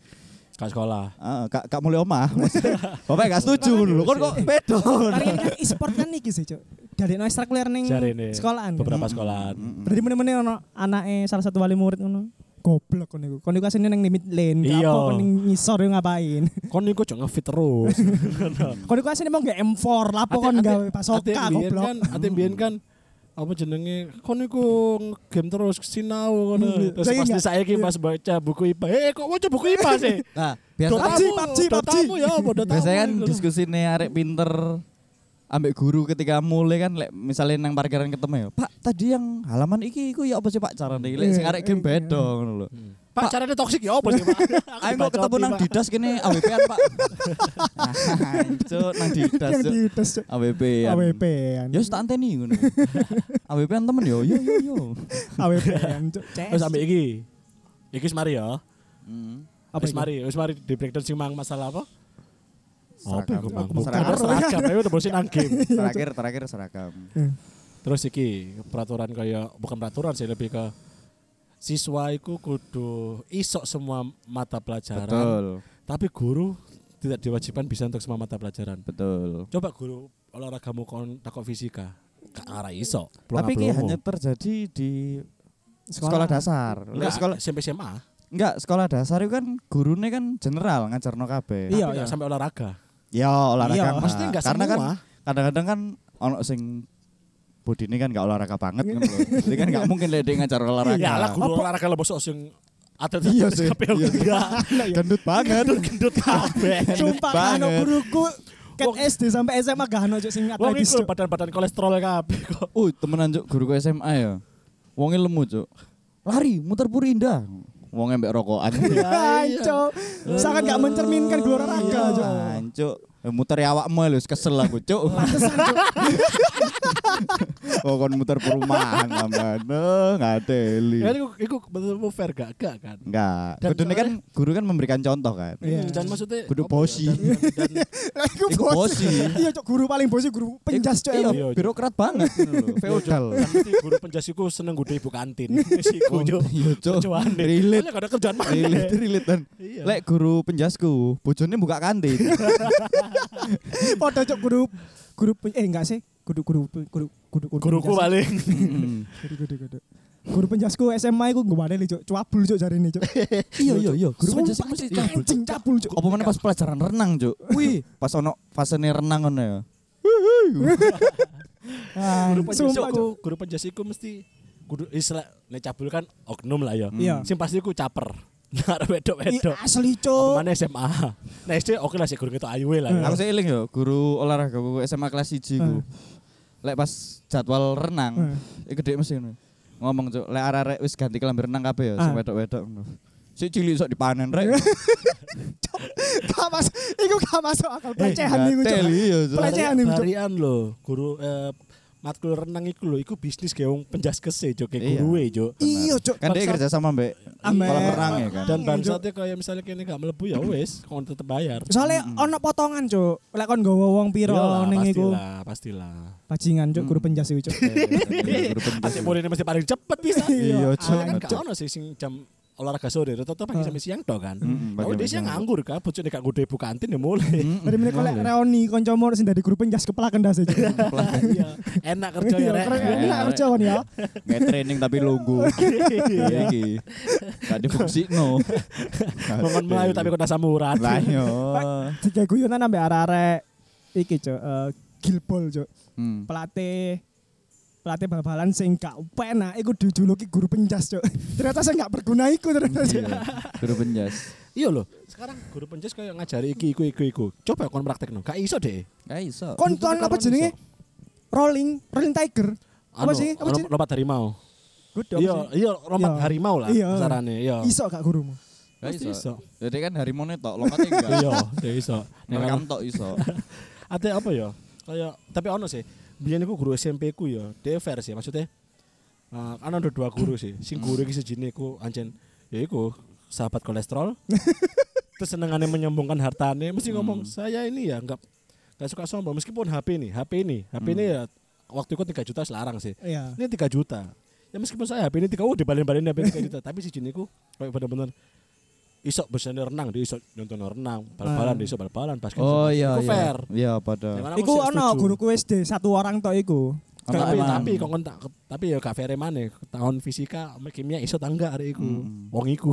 Speaker 3: Kak sekolah.
Speaker 1: Heeh, gak gak mulai omah. [LAUGHS] Bapak gak setuju lho. Kon kok bedo.
Speaker 2: Mari ini kan e-sport kan iki sih, Cuk. Dari no ekstrakurikuler ning
Speaker 3: Jarene.
Speaker 2: sekolahan.
Speaker 3: Beberapa sekolahan.
Speaker 2: Berarti meneh-meneh ono anake salah satu wali murid ngono. Goblok kon niku. Kon niku asine nang limit lane.
Speaker 3: Iya.
Speaker 2: apa kon ngisor yo ngapain. [LAUGHS]
Speaker 3: Kon niku aja ngefit terus. [LAUGHS]
Speaker 2: Kon niku asine mau gak M4, lapo kon gawe pasoka goblok.
Speaker 3: kan, ate mbiyen kan apa jenenge kon niku game terus sinau ngono.
Speaker 2: Hmm,
Speaker 3: Terus
Speaker 2: saiki
Speaker 3: pas
Speaker 2: enggak?
Speaker 3: saiki pas baca buku IPA, eh kok waca buku IPA sih?
Speaker 1: Nah, biasa
Speaker 2: PUBG, PUBG,
Speaker 3: Dotamu ya?
Speaker 1: Biasanya kan diskusi nih arek pinter ambek guru ketika mulai kan lek misalnya nang parkiran ketemu ya Pak tadi yang halaman iki iku ya apa sih Pak carane lek sing arek game bedo ngono lho
Speaker 3: Pak caranya toksik ya apa sih, Pak? [LAUGHS]
Speaker 1: ayo kok ketemu nang didas kene AWP-an Pak [LAUGHS] Cuk nang didas Cuk
Speaker 2: dites Cuk.
Speaker 1: AWP
Speaker 2: AWP an.
Speaker 1: Yo tak anteni ngono [LAUGHS] AWP-an temen yo yo yo yo
Speaker 2: AWP an. Cuk.
Speaker 3: Wis ambek iki. Iki wis mari ya.
Speaker 1: Hmm.
Speaker 2: Apa
Speaker 3: Wis
Speaker 2: iki?
Speaker 3: mari, wis mari di breakdown sing mang masalah apa? Apa
Speaker 1: Seragam.
Speaker 3: mang?
Speaker 1: Seragam.
Speaker 3: Seragam, ayo terus nang game.
Speaker 1: terakhir terakhir seragam
Speaker 3: Terus iki peraturan kayak bukan peraturan sih lebih ke siswa iku kudu isok semua mata pelajaran.
Speaker 1: betul
Speaker 3: Tapi guru tidak diwajibkan bisa untuk semua mata pelajaran.
Speaker 1: betul
Speaker 3: Coba guru olahragamu kon takok fisika. Gak arah iso.
Speaker 1: tapi ini hanya terjadi di
Speaker 2: Sekolah.
Speaker 1: sekolah dasar
Speaker 3: Enggak,
Speaker 1: sekolah
Speaker 3: SMP SMA.
Speaker 1: Enggak, sekolah dasar itu kan gurune kan general ngajarno kabeh.
Speaker 2: Iya, iya.
Speaker 3: sampai olahraga.
Speaker 1: Ya olahraga.
Speaker 2: Iya.
Speaker 3: Maksudnya enggak
Speaker 1: Karena
Speaker 3: semua.
Speaker 1: kan kadang-kadang kan ono sing body ini kan gak olahraga banget kan lho. [LAUGHS] Jadi kan gak mungkin lek dia ngajar olahraga.
Speaker 3: ya lah guru olahraga lo bosok sing atlet
Speaker 1: Iya sih,
Speaker 3: kabeh
Speaker 1: iya. Gendut banget.
Speaker 3: Gendut kabeh. [LAUGHS]
Speaker 2: Sumpah
Speaker 1: banget.
Speaker 2: kan guruku ket
Speaker 3: Wong-
Speaker 2: SD sampai SMA gak ono sing
Speaker 3: Wong
Speaker 2: atletis Cuk.
Speaker 3: badan-badan kolesterol kabeh kok.
Speaker 1: Uh, temenan cuk guruku SMA ya. Wonge lemu cuk. Lari muter puri Wonge mbek rokokan. [LAUGHS]
Speaker 2: Anco. Sangat gak mencerminkan gelora raga Cuk.
Speaker 1: Cuk. Muter awakmu lho wis kesel aku cuk. [LAUGHS] Oh kon muter perumahan sampean. Eh, ngadeli.
Speaker 3: Ya iku iku betul fair gak gak kan.
Speaker 1: Enggak. Kudune kan guru kan memberikan contoh kan.
Speaker 2: Iya.
Speaker 3: Dan maksudnya
Speaker 1: Kudu
Speaker 3: ya,
Speaker 1: bosi. [LAUGHS]
Speaker 2: iku
Speaker 1: Iku
Speaker 2: bos.
Speaker 1: bosi.
Speaker 2: Iya Cuk, guru paling bosi guru penjas Cuk.
Speaker 1: Iya.
Speaker 3: Iya,
Speaker 1: birokrat banget feodal.
Speaker 3: Dan mesti guru penjasiku seneng gude ibu kantin. [LAUGHS] Iku yo.
Speaker 1: Iya, Cuk. Relate.
Speaker 3: Ada kerjaan mana.
Speaker 1: Relate, relate dan
Speaker 3: Iya.
Speaker 1: lek guru penjasku, bojone buka kantin.
Speaker 2: Padha Cuk guru guru pen- eh enggak sih. Guru guru guru guru guru
Speaker 3: Guruku paling. [LAUGHS]
Speaker 2: Guru guru guru. Guru penjasku SMA iku gimana nih Cuk? Cuabul Cuk jarine Cuk. [LAUGHS]
Speaker 1: Iya iya iya, guru penjasku mesti
Speaker 2: Cuk, anjing cabul Cuk.
Speaker 1: Apa mana pas pelajaran renang, Cuk? [LAUGHS] Wih, pas ono fasene renang ngono ya.
Speaker 3: Guru
Speaker 2: Cuk.
Speaker 3: guru penjasiku mesti guru istilah nek cabul kan oknum lah ya.
Speaker 2: Iya.
Speaker 3: Sing pasti ku caper. [LAUGHS] Nah,
Speaker 2: Ih,
Speaker 3: wedok-wedok.
Speaker 2: asli Cuk.
Speaker 3: Mana SMA. Nah, SD oke lah sih guru itu ayu lah ya.
Speaker 1: Aku sih eling yo, guru olahraga ku SMA kelas 1 ku. Lek pas jadwal renang, iku gede mesti ngono. ngomong cuk, lek arek wis ganti kelambi renang kabeh ya, sing
Speaker 2: Ah.
Speaker 1: wedok-wedok ngono. Si cilik sok dipanen rek. [LAUGHS]
Speaker 2: Gak masuk, iku gak masuk akal pelecehan iku,
Speaker 1: iya.
Speaker 2: Pelecehan iku, Cuk.
Speaker 3: Barian lho, guru eh, matkul renang iku lho, iku bisnis kayak wong penjaskes e,
Speaker 1: Iya.
Speaker 3: guru e, Cuk.
Speaker 2: Iya, Cuk.
Speaker 1: Kan dia kerja sama mbak kolam renang ya kan.
Speaker 3: Dan
Speaker 2: Cuk.
Speaker 3: bangsatnya kayak misalnya kene gak mlebu ya wis, kon tetep bayar.
Speaker 2: Soalnya ono potongan, Cuk. Lek kon nggawa wong piro ning iku
Speaker 3: pastilah, pastilah.
Speaker 2: bajingan, Cuk, guru penjas iku, Cuk.
Speaker 1: Guru penjas.
Speaker 3: Asik muridnya mesti paling cepet bisa.
Speaker 1: Iya, Cuk.
Speaker 3: Soalnya kan gak ono sih sing jam olahraga sore, rata-rata pagi sampai siang tok kan.
Speaker 1: Mm-mm,
Speaker 3: Tapi dia siang nganggur kan, bocone gak nggodhe ibu kantin ya mulai.
Speaker 2: Dari meneh kolek reoni kancamu sing dari guru penjas kepelakan ndase, [LAUGHS] Cuk.
Speaker 3: Iya, enak kerja ya,
Speaker 2: Iya, enak kerja kon ya.
Speaker 1: Kayak training tapi lunggu. [LAUGHS] Iya iki. Gak difungsikno. [LAUGHS]
Speaker 3: Ngomong Melayu tapi kota samuran.
Speaker 1: Lah yo.
Speaker 2: Jika guyonan ambek arek-arek iki, Cuk. eh, Gilbol, Cuk.
Speaker 1: Hmm.
Speaker 2: Pelatih pelatih bal-balan sing gak penak iku dijuluki guru penjas, Cuk. [LAUGHS] Ternyata saya gak berguna iku ternyata.
Speaker 1: Iya, Guru penjas.
Speaker 3: Iya loh, sekarang guru penjas kayak ngajari iki iku iku iku. Coba kon praktekno, gak iso deh.
Speaker 1: Gak iso.
Speaker 2: Kon kon apa jenenge? Rolling, rolling tiger. Apa
Speaker 3: Anu,
Speaker 2: sih? Apa sih?
Speaker 3: Lompat harimau.
Speaker 2: Good
Speaker 3: Iya, iya lompat
Speaker 2: Iya.
Speaker 3: harimau lah
Speaker 2: Iya.
Speaker 3: carane, iya.
Speaker 2: Iso gak gurumu?
Speaker 1: Gak iso.
Speaker 3: iso.
Speaker 1: Jadi kan harimau tok, lompatnya enggak.
Speaker 3: Iya, dia iso. Nek
Speaker 1: Ngerekam tok iso. [LAUGHS]
Speaker 3: Ate apa ya? Kayak tapi ono sih. Biyen iku guru SMP ku ya, dia fair sih maksudnya. Uh, kan ada dua guru sih. Sing guru iki sejine iku ancen ya iku sahabat kolesterol. [LAUGHS] Terus senengane menyombongkan hartane, mesti ngomong saya ini ya enggak enggak suka sombong meskipun HP nih, HP ini, HP ini ya waktu itu 3 juta selarang sih.
Speaker 2: Iya.
Speaker 3: Ini 3 juta. Ya meskipun saya HP ini 3 oh dibalen-balen HP 3 juta, tapi si jiniku kayak bener-bener iso bisa renang, dia iso nonton renang, bal-balan, dia iso bal-balan, basket.
Speaker 1: Oh iya
Speaker 3: Iku
Speaker 1: iya.
Speaker 3: fair.
Speaker 1: Iya pada.
Speaker 3: Mana
Speaker 2: Iku ono guruku SD satu orang tok iku.
Speaker 3: Tapi tapi kok tak tapi ya gak fair maneh. Tahun fisika kimia iso tangga arek iku.
Speaker 1: Mm.
Speaker 3: Wong iku.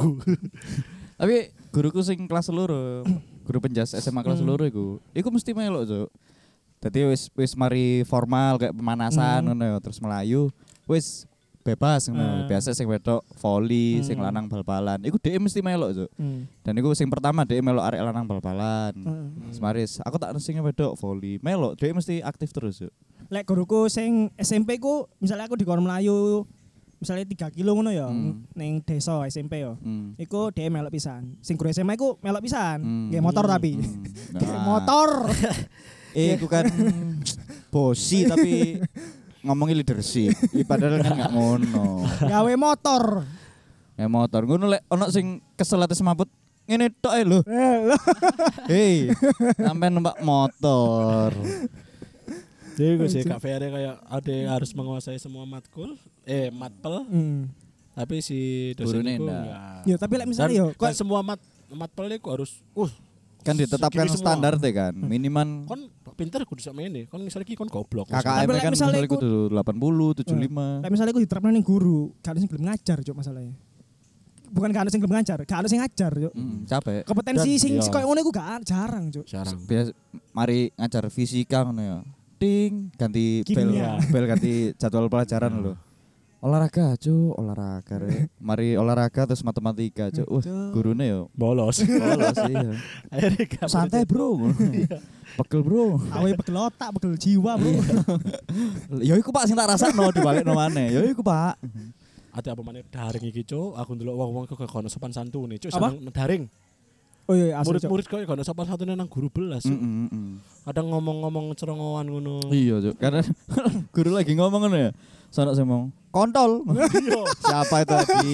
Speaker 3: [LAUGHS]
Speaker 1: Tapi guruku sing kelas loro, guru penjas SMA kelas
Speaker 2: Hmm.
Speaker 1: loro iku, iku mesti melok, Cuk. Dadi wis wis mari formal kayak pemanasan
Speaker 2: Hmm.
Speaker 1: ngono ya, terus melayu, wis bebas ngono.
Speaker 2: Hmm.
Speaker 1: Biasa sing wedok sing
Speaker 2: Hmm.
Speaker 1: lanang bal-balan. Iku dhek mesti melok, Cuk.
Speaker 2: Hmm.
Speaker 1: Dan iku sing pertama dhek melok arek lanang bal-balan.
Speaker 2: Hmm.
Speaker 1: Semaris, aku tak sing wedok volley. Melok, dhek mesti aktif terus, Cuk.
Speaker 2: Lek guruku sing SMP ku misalnya aku di Kon Melayu misalnya 3 kilo ngono ya
Speaker 1: Hmm.
Speaker 2: ning desa SMP ya.
Speaker 1: Hmm.
Speaker 2: Iku dia melok pisan. Sing guru SMA iku melok pisan.
Speaker 1: Hmm.
Speaker 2: Nggih motor tapi.
Speaker 1: Hmm. [LAUGHS] Nah.
Speaker 2: motor. [LAUGHS]
Speaker 1: Eh, itu kan bosi tapi [LAUGHS] ngomongin leadership. Padahal kan nggak ngono.
Speaker 2: Gawe motor.
Speaker 1: Ya motor ngono lek ono sing kesel atas mabut ngene tok ae lho.
Speaker 2: Eh.
Speaker 1: Hei, sampai numpak motor.
Speaker 3: Jadi gue sih kak fair kayak ada yang harus menguasai semua matkul, eh matpel,
Speaker 2: Hmm.
Speaker 3: tapi si dosen itu
Speaker 1: enggak.
Speaker 2: Ya tapi lek misalnya yo
Speaker 3: dan
Speaker 2: kok
Speaker 3: semua mat matpel itu harus uh
Speaker 1: Kan ditetapkan standar deh kan. Miniman
Speaker 3: kon pinter kudu sak mene kon misalnya ki kon goblok
Speaker 1: KKM kan
Speaker 2: misalnya
Speaker 1: kudu 80, 75.
Speaker 2: lek misalnya aku diterapkan ning guru, gak ada sing gelem ngajar cuk masalahnya. Bukan gak ada sing gelem ngajar, gak ada sing ngajar cuk.
Speaker 1: Hmm, capek.
Speaker 2: Kompetensi
Speaker 3: Dan-
Speaker 2: sing
Speaker 3: iya.
Speaker 2: koyo ngono iku gak jarang cuk.
Speaker 3: jarang
Speaker 1: Biasa mari ngajar fisika ngono ya. Ting, ganti bel,
Speaker 2: Kimia.
Speaker 1: bel ganti jadwal pelajaran lho. Olahraga, cu, olahraga. Rek. [LAUGHS] Mari olahraga terus matematika, cu. Wah,
Speaker 2: Cuk.
Speaker 1: gurune yo
Speaker 3: bolos
Speaker 1: bolos iya. [LAUGHS]
Speaker 3: gak
Speaker 1: Santai, Bro. Pegel, Bro.
Speaker 2: Awe pegel otak, pegel jiwa, Bro.
Speaker 1: Ya iku Pak sing tak rasakno dibalikno maneh. Ya iku Pak.
Speaker 3: ada apa mana daring iki cuk aku ndelok wong-wong kok gak ono sopan santune cuk
Speaker 2: Apa?
Speaker 3: seneng daring
Speaker 2: Oh iya, asli cuk.
Speaker 3: murid-murid kok gak ono sopan santune nang guru belas cuk.
Speaker 1: Mm, mm, mm.
Speaker 3: kadang ngomong-ngomong cerongoan ngono
Speaker 1: Iya, Cuk. Karena [LAUGHS] guru lagi ngomong ngono ya. Sono sing ngomong, "Kontol."
Speaker 3: iya [LAUGHS]
Speaker 1: siapa itu tadi?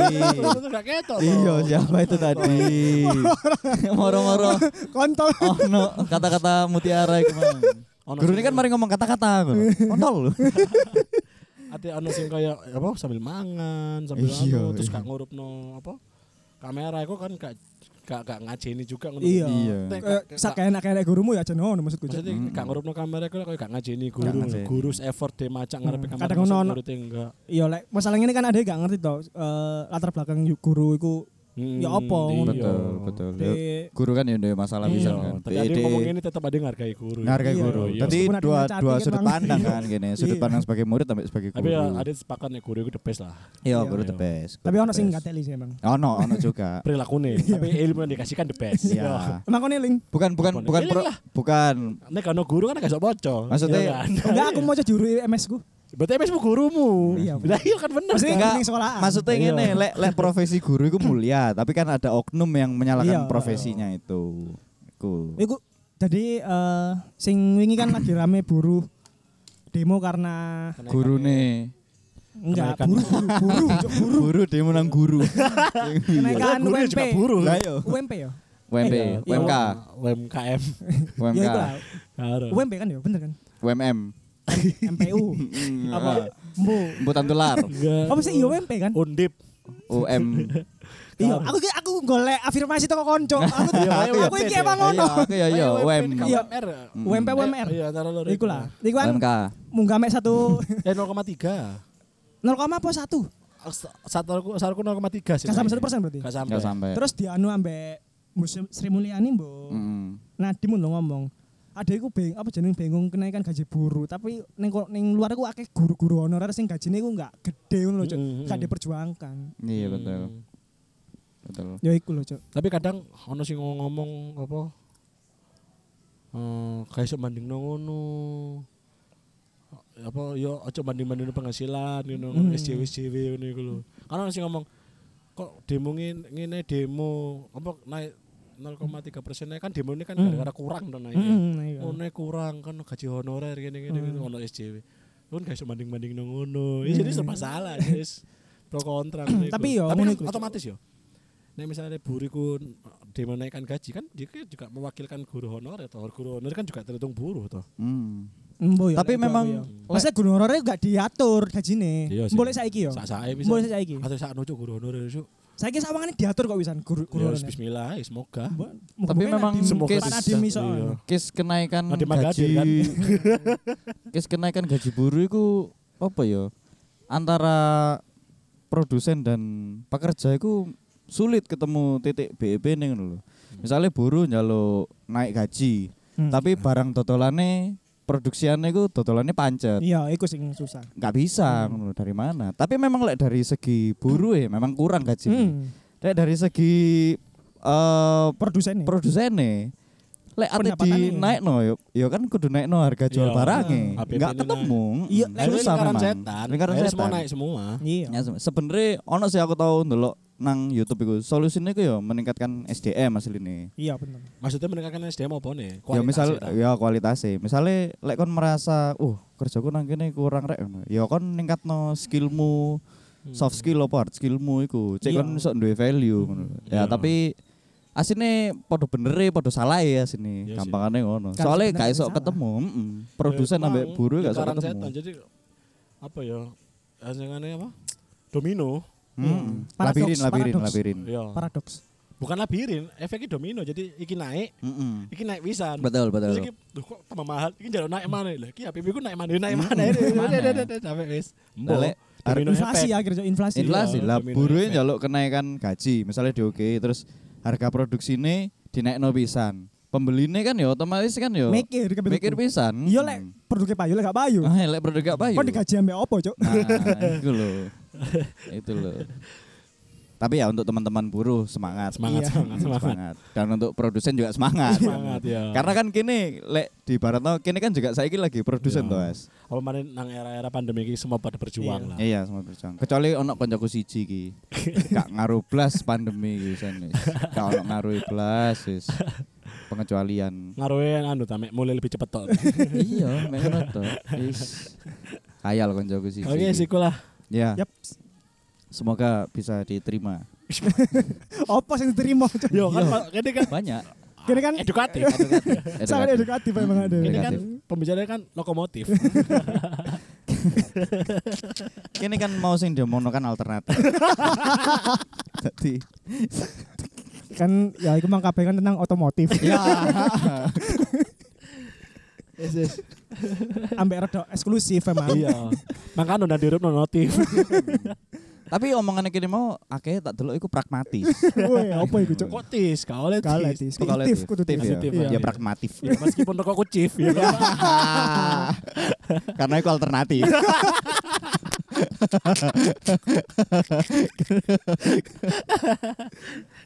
Speaker 1: Iya, siapa itu tadi? [LAUGHS] Moro-moro
Speaker 2: Kontol.
Speaker 1: oh no, kata-kata mutiara iku mang.
Speaker 3: Ono
Speaker 1: Guru ini kan mari ngomong kata-kata. Kontol. [LAUGHS]
Speaker 3: ate ono sing kaya apa sambil mangan sambil
Speaker 1: Iya,
Speaker 3: anu terus
Speaker 1: iya.
Speaker 3: gak ngurupno apa kamera iku kan gak gak gak ngajeni juga ngono
Speaker 2: Iya.
Speaker 1: Iya.
Speaker 2: Sak
Speaker 3: gak-
Speaker 2: enak enak gurumu ya aja ngono maksudku.
Speaker 3: Maksudnya
Speaker 1: Mm.
Speaker 3: gak ngurupno kamera iku kayak gak ngajeni guru guru effort de macak ngarepe
Speaker 2: Hmm.
Speaker 3: kamera
Speaker 2: Kadang
Speaker 3: masuk
Speaker 2: ono-
Speaker 3: muridnya enggak
Speaker 2: Iya, lek masalah ini kan ada yang gak ngerti toh eh, latar belakang guru iku
Speaker 3: Hmm,
Speaker 2: Ya apa,
Speaker 3: iya.
Speaker 1: Betul, betul.
Speaker 2: di
Speaker 1: Ya, Guru kan ya ada masalah
Speaker 2: Iya.
Speaker 1: bisa
Speaker 3: Iya,
Speaker 1: kan.
Speaker 3: tapi ada yang ngomong ini tetap ada yang ngargai guru.
Speaker 1: Ngargai
Speaker 2: Iya.
Speaker 1: guru.
Speaker 3: Iya.
Speaker 1: Tadi dua
Speaker 2: yang
Speaker 1: dua sudut pandang kan gini, sudut
Speaker 2: Iya.
Speaker 1: pandang sebagai murid sampai sebagai
Speaker 3: Tapi ya
Speaker 1: guru.
Speaker 3: ada sepakat nih guru itu the best lah.
Speaker 1: Iya,
Speaker 2: Iya.
Speaker 1: guru the best.
Speaker 2: tapi
Speaker 1: guru
Speaker 2: ono sing gak teli sih emang.
Speaker 1: Ono, ono juga. [LAUGHS]
Speaker 3: Perilakunya, tapi ilmu yang dikasihkan the best.
Speaker 1: Iya.
Speaker 2: Emang kono link.
Speaker 1: Bukan bukan bukan bukan
Speaker 3: Nek kan guru kan gak sok bocor.
Speaker 1: Maksudnya-
Speaker 3: kan?
Speaker 2: Enggak aku mau juru MS ku.
Speaker 3: Berarti MS gurumu.
Speaker 2: Iya.
Speaker 3: Lah iya kan bener.
Speaker 2: Maksudnya
Speaker 3: kan?
Speaker 2: Sekolahan.
Speaker 1: Maksudnya
Speaker 3: Iya.
Speaker 1: ngene, lek lek profesi guru itu mulia, tapi kan ada oknum yang menyalahkan
Speaker 2: Iya.
Speaker 1: profesinya itu. Iku.
Speaker 2: Iku jadi eh, sing wingi kan lagi rame buruh demo karena
Speaker 3: Kenaikan
Speaker 1: Gurune.
Speaker 2: enggak
Speaker 3: Kenaikan.
Speaker 2: buruh buruh buruh, Cuk, buruh. [LAUGHS]
Speaker 1: Guru demo nang guru.
Speaker 2: kenaikan
Speaker 3: Guru
Speaker 2: UMP.
Speaker 3: juga buruh. [LAUGHS]
Speaker 1: Lah yo.
Speaker 2: UMP ya?
Speaker 1: UMP,
Speaker 2: iya.
Speaker 1: UMK,
Speaker 3: UMKM.
Speaker 1: UMK,
Speaker 2: Ya. UMP kan ya, bener kan?
Speaker 1: UMM.
Speaker 2: MPU. [LAUGHS]
Speaker 1: Apa?
Speaker 2: Mbo.
Speaker 1: Butan tular.
Speaker 3: Enggak.
Speaker 2: Apa sih iya UMP kan?
Speaker 3: Undip.
Speaker 1: UM. [LAUGHS]
Speaker 2: Iya, aku aku golek afirmasi toko konco. Aku
Speaker 3: Iya,
Speaker 2: aku,
Speaker 3: iya,
Speaker 2: aku iki
Speaker 3: iya.
Speaker 2: emang ngono.
Speaker 1: Iya, aku ya yo UM.
Speaker 2: Iya.
Speaker 3: UMR.
Speaker 2: UMP UMR.
Speaker 3: Iya, antara loro.
Speaker 2: Iku lah. Iku kan
Speaker 1: UMK.
Speaker 2: munggah mek satu [LAUGHS]
Speaker 3: Eh 0,3.
Speaker 2: 0, apa satu?
Speaker 3: Satu sarku 0,3 sih.
Speaker 2: Gak sampai satu persen berarti.
Speaker 3: Gak sampai.
Speaker 1: Enggak sampai.
Speaker 2: Terus dianu ambek Sri Mulyani mbok.
Speaker 1: Mm.
Speaker 2: Nadim lho ngomong. Ada iku beng apa jeneng bingung kenaikan gaji buruh, tapi ning ning luar iku akeh guru-guru honorer sing gajine iku enggak gede ngono lho, Cuk.
Speaker 3: Mm, mm,
Speaker 2: Enggak
Speaker 3: mm.
Speaker 2: diperjuangkan.
Speaker 1: Iya betul.
Speaker 3: Hmm.
Speaker 1: Betul.
Speaker 2: Ya iku lho, Cuk.
Speaker 3: Tapi kadang ono sing ngomong apa? Eh, kayak iso bandingno ngono. Apa yo aja banding-banding penghasilan ngono
Speaker 2: Hmm.
Speaker 3: SJW SJW ngono iku lho. Karena sing ngomong kok demo ngene demo apa naik 0,3 persen kan demo ini kan
Speaker 2: Hmm.
Speaker 3: gara-gara kurang to naik.
Speaker 2: Heeh, nah iya.
Speaker 3: Kurang kan gaji honorer gini-gini
Speaker 2: Hmm.
Speaker 3: gini ono SJW. Kan gak iso banding-banding nang ngono. Ya jadi serba salah, guys. Pro kontra.
Speaker 2: Tapi yo,
Speaker 3: Tapi
Speaker 2: ngono
Speaker 3: kan otomatis yo. Nek misalnya buriku demo naikkan gaji kan dia kan juga mewakilkan guru honorer atau guru honorer kan juga terhitung buruh toh.
Speaker 1: Hmm.
Speaker 2: Mbo ya,
Speaker 1: Tapi memang
Speaker 2: ya. Maksudnya guru honorer enggak diatur gajine.
Speaker 3: Iya.
Speaker 2: Boleh saiki yo.
Speaker 3: Sak sae bisa.
Speaker 2: Boleh saiki.
Speaker 3: Atau sak nojo guru honorer itu.
Speaker 2: Saiki sawangane diatur kok wisan guru guru
Speaker 3: Ya
Speaker 2: honorer.
Speaker 3: bismillah, ya, semoga.
Speaker 1: Tapi memang
Speaker 3: Semoga
Speaker 2: Nadim iso.
Speaker 3: Iya.
Speaker 1: Kes kenaikan gaji
Speaker 3: kan? [LAUGHS]
Speaker 1: Kes kenaikan gaji buruh itu apa ya? Antara produsen dan pekerja itu sulit ketemu titik BEP nih ngono lho. Misalnya buruh njaluk naik gaji,
Speaker 2: Hmm.
Speaker 1: tapi barang dodolane produksiannya itu dodolannya pancet.
Speaker 2: Iya, iku sing susah.
Speaker 1: nggak bisa ngono lho, dari mana. Tapi memang lek dari segi buruh ya memang kurang gaji.
Speaker 2: Hmm.
Speaker 1: Lek dari segi eh
Speaker 2: Produsen nih.
Speaker 1: produsennya lek ate
Speaker 2: Pendapatannya.
Speaker 1: di naik no yo, yo kan kudu naik no harga jual
Speaker 3: Iya.
Speaker 1: barangnya
Speaker 3: APP
Speaker 1: nggak ketemu
Speaker 2: Iya,
Speaker 3: ini
Speaker 1: susah
Speaker 3: lingkaran
Speaker 1: memang
Speaker 3: setan.
Speaker 1: lingkaran setan
Speaker 3: semua naik semua.
Speaker 2: Iya.
Speaker 1: ya se- sebenarnya ono sih aku tahu ndelok nang YouTube itu solusinya itu yo meningkatkan SDM asli ini
Speaker 2: Iya bener.
Speaker 3: Maksudnya meningkatkan SDM apa nih?
Speaker 1: ya misal
Speaker 3: ta?
Speaker 1: ya kualitasnya misalnya lek kon merasa uh kerjaku nang kene kurang rek ngono. ya kon ningkatno skillmu
Speaker 3: Hmm.
Speaker 1: soft skill apa hard skillmu iku cek
Speaker 2: Iya.
Speaker 1: kon iso duwe value ngono ya
Speaker 3: Iya.
Speaker 1: tapi asine podo bener podo salah ya sini
Speaker 3: Iya sih.
Speaker 1: gampangane ngono
Speaker 2: Kan
Speaker 1: soalnya gak iso ketemu mm produsen
Speaker 3: Ya,
Speaker 1: ambek buruh gak iso ketemu
Speaker 3: setan. Jadi apa ya? Hasilnya apa? Domino.
Speaker 1: Mm.
Speaker 2: Paradoks,
Speaker 1: labirin labirin
Speaker 2: paradoks.
Speaker 1: labirin
Speaker 3: Ya.
Speaker 2: Paradoks.
Speaker 3: Bukan labirin, efeknya domino. Jadi iki naik,
Speaker 1: Mm-mm.
Speaker 3: iki naik pisan.
Speaker 1: betul
Speaker 3: Terus
Speaker 1: betul
Speaker 3: iki duh kok tambah mahal. Iki jalur naik mana? Lah iki HPP ku naik mana? Naik
Speaker 1: Hmm,
Speaker 3: mana? Sampai wis. Domino
Speaker 2: inflasi akhirnya inflasi.
Speaker 1: inflasi
Speaker 3: Iya,
Speaker 1: lah
Speaker 3: effect.
Speaker 1: njaluk kenaikan gaji misalnya di oke terus harga produksi ini dinaikno pisan pembelinya kan ya otomatis kan ya
Speaker 2: Mikir
Speaker 1: mikir pisan
Speaker 2: Iya lek produknya payu lek gak payu.
Speaker 1: ah lek produk gak payu
Speaker 2: Kok digaji ambek opo, Cuk?
Speaker 1: nah itu loh [LAUGHS] itu loh tapi ya untuk teman-teman buruh semangat
Speaker 3: Semangat,
Speaker 2: Iya.
Speaker 3: semangat, semangat.
Speaker 1: dan untuk produsen juga semangat
Speaker 3: Semangat ya.
Speaker 1: karena kan kini lek di barat kini kan juga saya lagi produsen
Speaker 3: Iya.
Speaker 1: tuh As.
Speaker 3: Apa mana nang era-era pandemi ini semua pada berjuang lah.
Speaker 1: Iya, semua berjuang. Kecuali ono koncoku siji ki. [LAUGHS] Gak ngaruh blas pandemi ki sen wis. Gak ono ngaruh blas wis. Pengecualian.
Speaker 3: Ngaruhin anu ta mulai lebih cepet tok. [LAUGHS]
Speaker 1: iya, mek ngono to. Wis. Khayal koncoku siji.
Speaker 3: Oke, sikulah.
Speaker 1: Ya,
Speaker 2: Yap.
Speaker 1: semoga bisa diterima. [LAUGHS]
Speaker 2: Opo sing diterima?
Speaker 3: Yo kan ini kan
Speaker 1: Banyak.
Speaker 2: Kene kan
Speaker 3: edukatif.
Speaker 2: sangat edukatif emang ada.
Speaker 3: Ini kan
Speaker 1: Edukatif.
Speaker 3: pembicaranya kan lokomotif. [LAUGHS]
Speaker 1: Kini kan mau sing diomongne kan alternatif. [LAUGHS] Jadi
Speaker 2: Kan ya iku mang kabeh kan tentang otomotif.
Speaker 1: ya
Speaker 3: Yes, yes.
Speaker 2: ambek rada eksklusif emang.
Speaker 3: Iya. Makanya udah dirup notif.
Speaker 1: tapi omongannya kini mau akeh tak delok iku pragmatis.
Speaker 2: Woi, apa iku, Cuk?
Speaker 3: Kok tis, kau oleh
Speaker 2: Kalah
Speaker 3: tis.
Speaker 2: tis.
Speaker 1: Kok kalau
Speaker 2: Aktif
Speaker 1: itu?
Speaker 2: kudu tis.
Speaker 1: ya?
Speaker 2: Iya.
Speaker 1: Ya pragmatif.
Speaker 3: Ya, meskipun rokokku chief ya.
Speaker 1: Karena itu alternatif. [LAUGHS]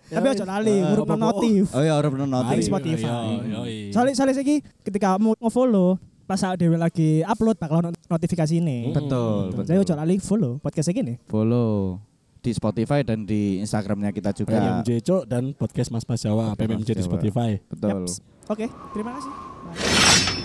Speaker 2: Tapi aja lali
Speaker 3: Eh,
Speaker 2: ngurupno
Speaker 3: apa-apa.
Speaker 2: notif.
Speaker 1: Oh ya, orang bener
Speaker 2: Nang
Speaker 1: notif.
Speaker 2: Spotify.
Speaker 3: Iya, iya, iya.
Speaker 2: Soalnya soalnya saiki ketika mau nge-follow pas dhewe lagi upload bakal ono notifikasi ini.
Speaker 1: Betul,
Speaker 3: Hmm.
Speaker 2: Jadi
Speaker 1: betul.
Speaker 2: ojo lali follow podcast gini.
Speaker 1: Follow di Spotify dan di Instagramnya kita juga.
Speaker 3: PMMJ Cok dan podcast Mas Mas Jawa PMMJ di. Spotify.
Speaker 1: Betul.
Speaker 2: Oke, terima kasih. Bye.